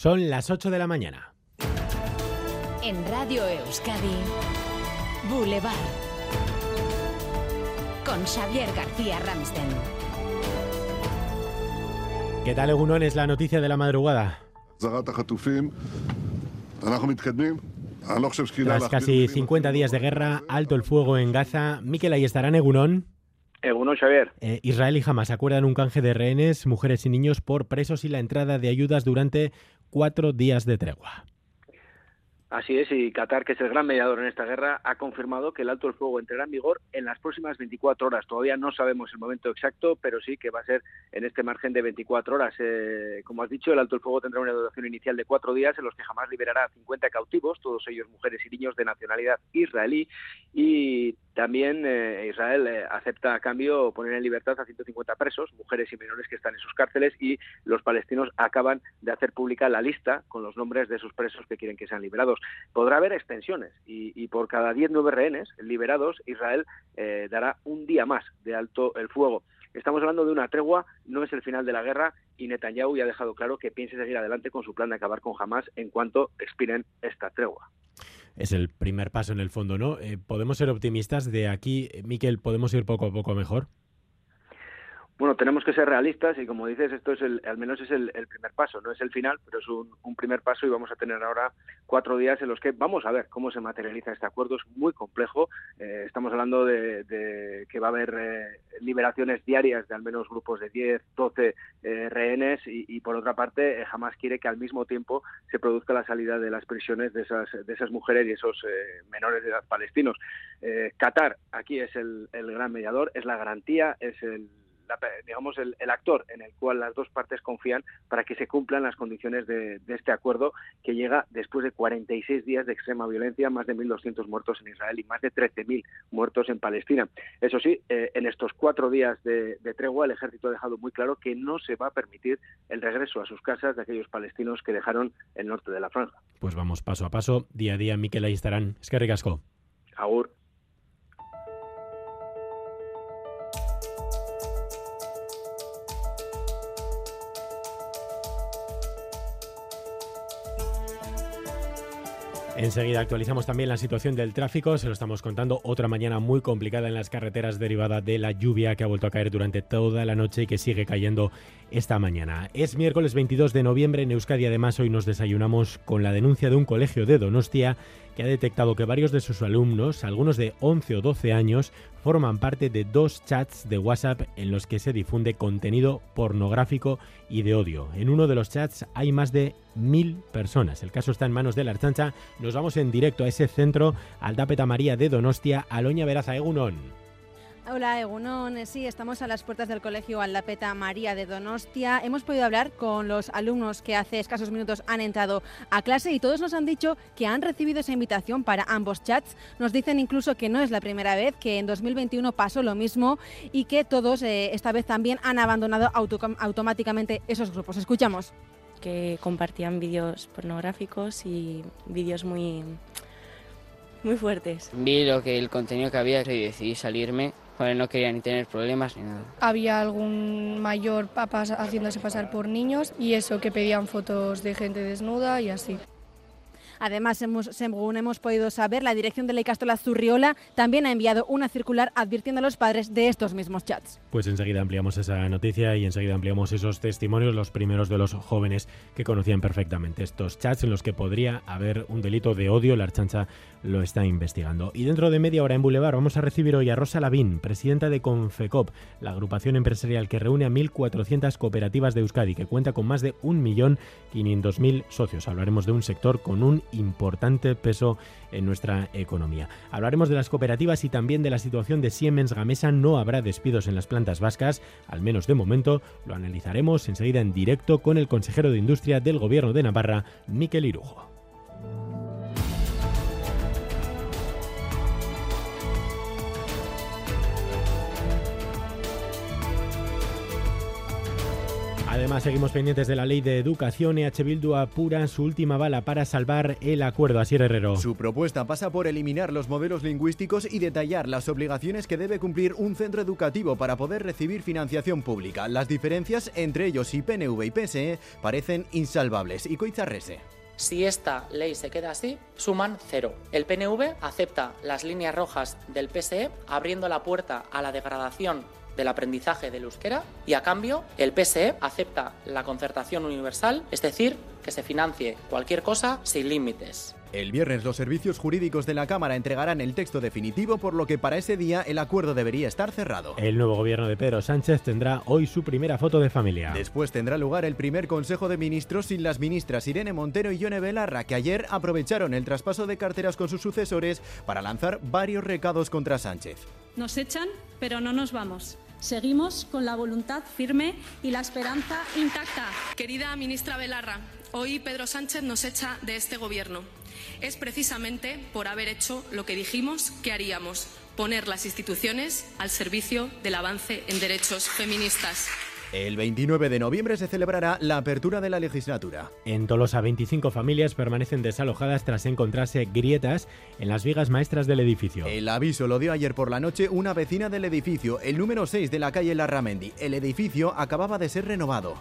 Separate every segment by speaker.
Speaker 1: Son las 8 de la mañana.
Speaker 2: En Radio Euskadi, Boulevard. Con Xavier García Ramsten.
Speaker 1: ¿Qué tal, Egunon? Es la noticia de la madrugada. Tras casi 50 días de guerra, alto el fuego en Gaza. Miquel, ahí estarán, Egunon.
Speaker 3: Egunon, Xavier.
Speaker 1: Eh, Israel y Hamas acuerdan un canje de rehenes, mujeres y niños por presos y la entrada de ayudas durante cuatro días de tregua.
Speaker 3: Así es, y Qatar, que es el gran mediador en esta guerra, ha confirmado que el alto el fuego entrará en vigor en las próximas 24 horas. Todavía no sabemos el momento exacto, pero sí que va a ser en este margen de 24 horas. Eh, como has dicho, el alto el fuego tendrá una duración inicial de cuatro días en los que jamás liberará a 50 cautivos, todos ellos mujeres y niños de nacionalidad israelí, y también eh, Israel eh, acepta a cambio poner en libertad a 150 presos, mujeres y menores que están en sus cárceles, y los palestinos acaban de hacer pública la lista con los nombres de sus presos que quieren que sean liberados. Podrá haber extensiones y, por cada 10 nueve rehenes liberados, Israel eh, dará un día más de alto el fuego. Estamos hablando de una tregua, no es el final de la guerra y Netanyahu ya ha dejado claro que piensa seguir adelante con su plan de acabar con Hamas en cuanto expiren esta tregua
Speaker 1: es el primer paso en el fondo, ¿no? Eh, ¿Podemos ser optimistas de aquí, Miquel, podemos ir poco a poco mejor?
Speaker 3: Bueno, tenemos que ser realistas y como dices, esto es el, al menos es el, primer paso, no es el final, pero es un, primer paso y vamos a tener ahora cuatro días en los que vamos a ver cómo se materializa este acuerdo. Es muy complejo. Eh, estamos hablando de, que va a haber eh, liberaciones diarias de al menos grupos de 10, 12 eh, rehenes y, por otra parte jamás quiere que al mismo tiempo se produzca la salida de las prisiones de esas, de esas mujeres y esos menores de edad palestinos. Qatar aquí es el gran mediador, es la garantía, es el digamos, el, actor en el cual las dos partes confían para que se cumplan las condiciones de, este acuerdo que llega después de 46 días de extrema violencia, más de 1.200 muertos en Israel y más de 13.000 muertos en Palestina. Eso sí, eh, en estos cuatro días de, tregua el ejército ha dejado muy claro que no se va a permitir el regreso a sus casas de aquellos palestinos que dejaron el norte de la franja.
Speaker 1: Pues vamos paso a paso, día a día, Miquel, ahí estarán. Es que ricasco.
Speaker 3: Agur.
Speaker 1: Enseguida actualizamos también la situación del tráfico, se lo estamos contando, otra mañana muy complicada en las carreteras derivada de la lluvia que ha vuelto a caer durante toda la noche y que sigue cayendo esta mañana. Es miércoles 22 de noviembre en Euskadi, además hoy nos desayunamos con la denuncia de un colegio de Donostia que ha detectado que varios de sus alumnos, algunos de 11 o 12 años, forman parte de dos chats de WhatsApp en los que se difunde contenido pornográfico y de odio. En uno de los chats hay más de mil personas. El caso está en manos de la Archancha. Nos vamos en directo a ese centro, al Dapeta María de Donostia, Aloña Veraza Egunon.
Speaker 4: Hola, Egunon. Sí, estamos a las puertas del colegio Aldapeta María de Donostia. Hemos podido hablar con los alumnos que hace escasos minutos han entrado a clase y todos nos han dicho que han recibido esa invitación para ambos chats. Nos dicen incluso que no es la primera vez, que en 2021 pasó lo mismo y que todos eh, esta vez también han abandonado automáticamente esos grupos. Escuchamos.
Speaker 5: Que compartían vídeos pornográficos y vídeos muy muy fuertes.
Speaker 6: Vi lo que el contenido que había y decidí salirme no quería ni tener problemas ni nada.
Speaker 7: Había algún mayor papás haciéndose pasar por niños y eso, que pedían fotos de gente desnuda y así.
Speaker 4: Además, hemos, según hemos podido saber, la dirección de la Icastola Zurriola también ha enviado una circular advirtiendo a los padres de estos mismos chats.
Speaker 1: Pues enseguida ampliamos esa noticia y enseguida ampliamos esos testimonios, los primeros de los jóvenes que conocían perfectamente estos chats en los que podría haber un delito de odio. La Archancha lo está investigando. Y dentro de media hora en Boulevard vamos a recibir hoy a Rosa Lavín, presidenta de Confecop, la agrupación empresarial que reúne a 1.400 cooperativas de Euskadi, que cuenta con más de 1.500.000 socios. Hablaremos de un sector con un importante peso en nuestra economía. Hablaremos de las cooperativas y también de la situación de Siemens Gamesa. No habrá despidos en las plantas vascas, al menos de momento. Lo analizaremos enseguida en directo con el consejero de Industria del Gobierno de Navarra, Miquel Irujo. Además, seguimos pendientes de la ley de educación. EH Bildu apura su última bala para salvar el acuerdo. Así Herrero.
Speaker 8: Su propuesta pasa por eliminar los modelos lingüísticos y detallar las obligaciones que debe cumplir un centro educativo para poder recibir financiación pública. Las diferencias entre ellos y PNV y PSE parecen insalvables. Y Coizarrese.
Speaker 9: Si esta ley se queda así, suman cero. El PNV acepta las líneas rojas del PSE, abriendo la puerta a la degradación del aprendizaje del euskera y a cambio el PSE acepta la concertación universal, es decir, que se financie cualquier cosa sin límites.
Speaker 8: El viernes los servicios jurídicos de la Cámara entregarán el texto definitivo, por lo que para ese día el acuerdo debería estar cerrado.
Speaker 1: El nuevo gobierno de Pedro Sánchez tendrá hoy su primera foto de familia.
Speaker 8: Después tendrá lugar el primer Consejo de Ministros sin las ministras Irene Montero y Yone Belarra, que ayer aprovecharon el traspaso de carteras con sus sucesores para lanzar varios recados contra Sánchez.
Speaker 10: Nos echan, pero no nos vamos. Seguimos con la voluntad firme y la esperanza intacta.
Speaker 11: Querida ministra Belarra, hoy Pedro Sánchez nos echa de este gobierno. Es precisamente por haber hecho lo que dijimos que haríamos, poner las instituciones al servicio del avance en derechos feministas.
Speaker 8: El 29 de noviembre se celebrará la apertura de la legislatura.
Speaker 1: En Tolosa, 25 familias permanecen desalojadas tras encontrarse grietas en las vigas maestras del edificio.
Speaker 8: El aviso lo dio ayer por la noche una vecina del edificio, el número 6 de la calle Larramendi. El edificio acababa de ser renovado.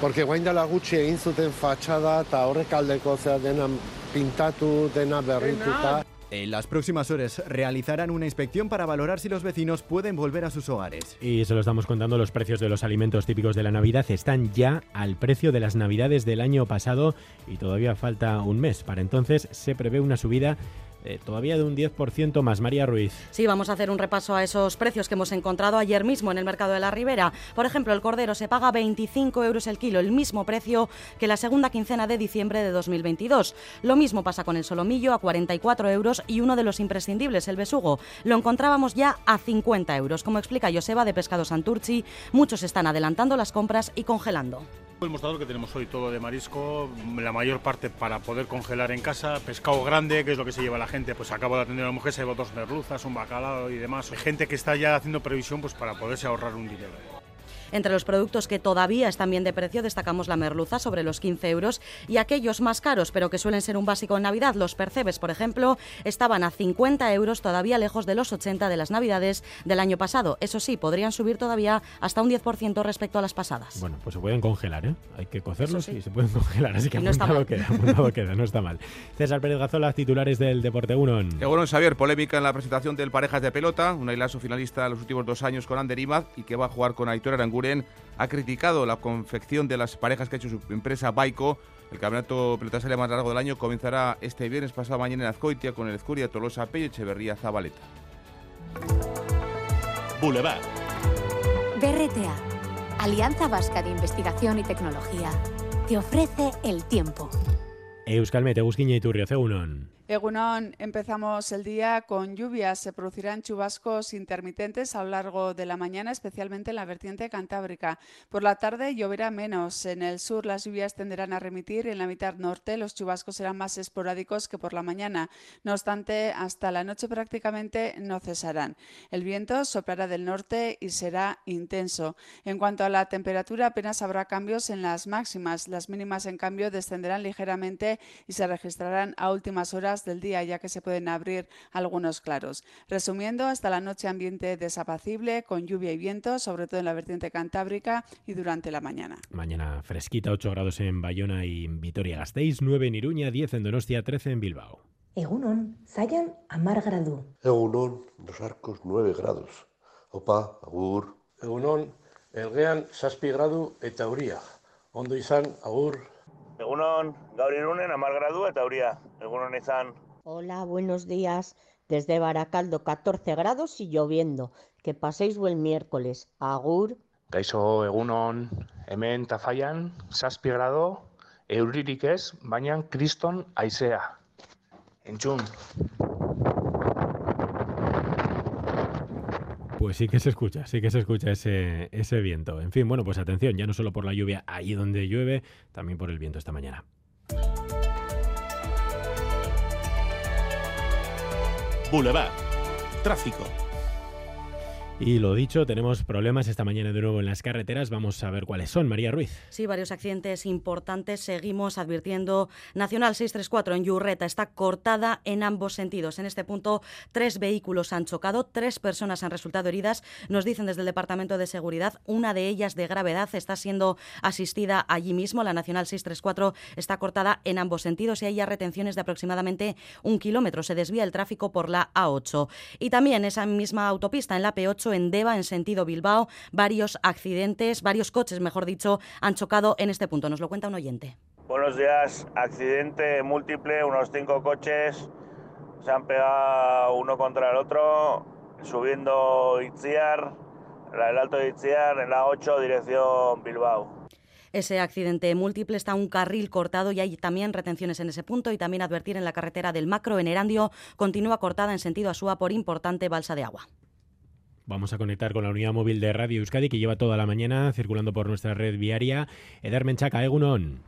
Speaker 12: Porque guain dela gutxi egin zuten fatxada eta horrek aldeko zea dena pintatu, dena berrituta.
Speaker 8: En las próximas horas realizarán una inspección para valorar si los vecinos pueden volver a sus hogares.
Speaker 1: Y se lo estamos contando, los precios de los alimentos típicos de la Navidad están ya al precio de las Navidades del año pasado y todavía falta un mes. Para entonces se prevé una subida eh, todavía de un 10% más. María Ruiz.
Speaker 13: Sí, vamos a hacer un repaso a esos precios que hemos encontrado ayer mismo en el mercado de la Ribera. Por ejemplo, el cordero se paga 25 euros el kilo, el mismo precio que la segunda quincena de diciembre de 2022. Lo mismo pasa con el solomillo a 44 euros y uno de los imprescindibles, el besugo. Lo encontrábamos ya a 50 euros. Como explica Joseba de Pescado Santurci, muchos están adelantando las compras y congelando.
Speaker 14: El mostrador que tenemos hoy todo de marisco, la mayor parte para poder congelar en casa, pescado grande, que es lo que se lleva la gente, pues acabo de atender a la mujer, se lleva dos merluzas, un bacalao y demás. Gente que está ya haciendo previsión pues para poderse ahorrar un dinero.
Speaker 13: Entre los productos que todavía están bien de precio destacamos la merluza sobre los 15 euros y aquellos más caros pero que suelen ser un básico en Navidad, los percebes por ejemplo, estaban a 50 euros todavía lejos de los 80 de las Navidades del año pasado. Eso sí, podrían subir todavía hasta un 10% respecto a las pasadas.
Speaker 1: Bueno, pues se pueden congelar, ¿eh? Hay que cocerlos y se pueden congelar, así que no apuntado, queda, apuntado queda, no está mal. César Pérez Gazola, titulares del Deporte 1.
Speaker 15: Bueno, Xavier, polémica en la presentación del Parejas de Pelota, un ailazo finalista en los últimos dos años con Ander Imaz y que va a jugar con Aitor Aranguren ha criticado la confección de las parejas que ha hecho su empresa Baico. El campeonato pelotasaria más largo del año comenzará este viernes pasado mañana en Azcoitia con el Escuria Tolosa Pello Echeverría Zabaleta.
Speaker 2: Boulevard. BRTA, Alianza Vasca de Investigación y Tecnología, te ofrece el tiempo.
Speaker 1: Euskalmet, Egusquiña y Turrio,
Speaker 16: Egunon, empezamos el día con lluvias. Se producirán chubascos intermitentes a lo largo de la mañana, especialmente en la vertiente cantábrica. Por la tarde lloverá menos. En el sur las lluvias tenderán a remitir y en la mitad norte los chubascos serán más esporádicos que por la mañana. No obstante, hasta la noche prácticamente no cesarán. El viento soplará del norte y será intenso. En cuanto a la temperatura, apenas habrá cambios en las máximas. Las mínimas, en cambio, descenderán ligeramente y se registrarán a últimas horas del día, ya que se pueden abrir algunos claros. Resumiendo, hasta la noche ambiente desapacible, con lluvia y viento, sobre todo en la vertiente cantábrica y durante la mañana.
Speaker 1: Mañana fresquita, 8 grados en Bayona y Vitoria-Gasteiz, 9 en Iruña, 10 en Donostia, 13 en Bilbao.
Speaker 17: Egunon, Zayan amar gradu.
Speaker 12: Egunon, Los Arcos, 9 grados. Opa, agur.
Speaker 18: Egunon, Elgean, saspi gradu eta uria. Ondo izan, agur.
Speaker 19: Egunon, gaur irunen amar gradu eta uria. Egunon izan.
Speaker 20: Hola, buenos días. Desde Baracaldo, 14 grados y lloviendo. Que paséis buen miércoles. Agur.
Speaker 21: Gaixo egunon, hemen tafaian, saspi grado, euririk ez, baina kriston aizea. Entzun.
Speaker 1: Pues sí que se escucha, sí que se escucha ese, ese viento. En fin, bueno, pues atención, ya no solo por la lluvia ahí donde llueve, también por el viento esta mañana.
Speaker 22: Boulevard. Tráfico.
Speaker 1: Y lo dicho, tenemos problemas esta mañana de nuevo en las carreteras. Vamos a ver cuáles son. María Ruiz.
Speaker 13: Sí, varios accidentes importantes. Seguimos advirtiendo. Nacional 634 en Yurreta está cortada en ambos sentidos. En este punto, tres vehículos han chocado, tres personas han resultado heridas. Nos dicen desde el Departamento de Seguridad, una de ellas de gravedad está siendo asistida allí mismo. La Nacional 634 está cortada en ambos sentidos y hay ya retenciones de aproximadamente un kilómetro. Se desvía el tráfico por la A8. Y también esa misma autopista en la P8 en Deva, en sentido Bilbao. Varios accidentes, varios coches, mejor dicho, han chocado en este punto. Nos lo cuenta un oyente.
Speaker 19: Buenos días, accidente múltiple, unos cinco coches se han pegado uno contra el otro, subiendo Itziar, el alto de Itziar, en la 8, dirección Bilbao.
Speaker 13: Ese accidente múltiple está un carril cortado y hay también retenciones en ese punto y también advertir en la carretera del Macro en Erandio continúa cortada en sentido Asúa por importante balsa de agua.
Speaker 1: Vamos a conectar con la unidad móvil de Radio Euskadi que lleva toda la mañana circulando por nuestra red viaria. Eder Menchaca, Egunon.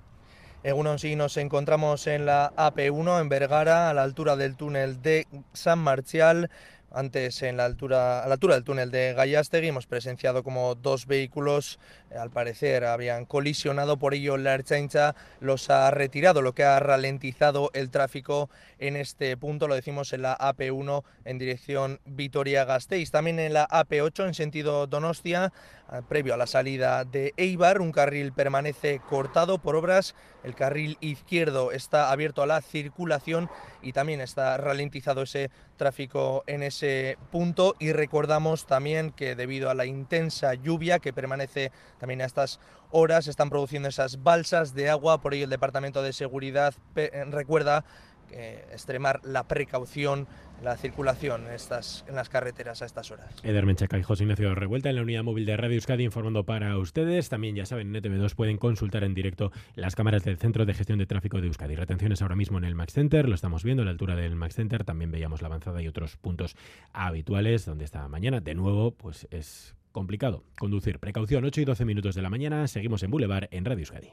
Speaker 23: Egunon, sí, nos encontramos en la AP1 en Vergara, a la altura del túnel de San Marcial. Antes, en la altura, a la altura del túnel de Gallastegui, hemos presenciado como dos vehículos, eh, al parecer, habían colisionado, por ello la Erchaincha los ha retirado, lo que ha ralentizado el tráfico en este punto, lo decimos en la AP1 en dirección Vitoria-Gasteiz. También en la AP8 en sentido Donostia, ah, previo a la salida de Eibar, un carril permanece cortado por obras, el carril izquierdo está abierto a la circulación y también está ralentizado ese tráfico en ese punto. Y recordamos también que debido a la intensa lluvia que permanece también a estas horas están produciendo esas balsas de agua, por ello el Departamento de Seguridad recuerda eh, extremar la precaución la circulación en, estas, en las carreteras a estas horas.
Speaker 1: Eder Menchaca y José Ignacio Revuelta en la unidad móvil de Radio Euskadi informando para ustedes. También, ya saben, en ETV2 pueden consultar en directo las cámaras del Centro de Gestión de Tráfico de Euskadi. Retenciones ahora mismo en el Max Center, lo estamos viendo a la altura del Max Center. También veíamos la avanzada y otros puntos habituales donde esta mañana, de nuevo, pues es complicado conducir. Precaución, 8 y 12 minutos de la mañana. Seguimos en Boulevard en Radio Euskadi.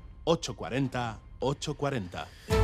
Speaker 22: 840 840.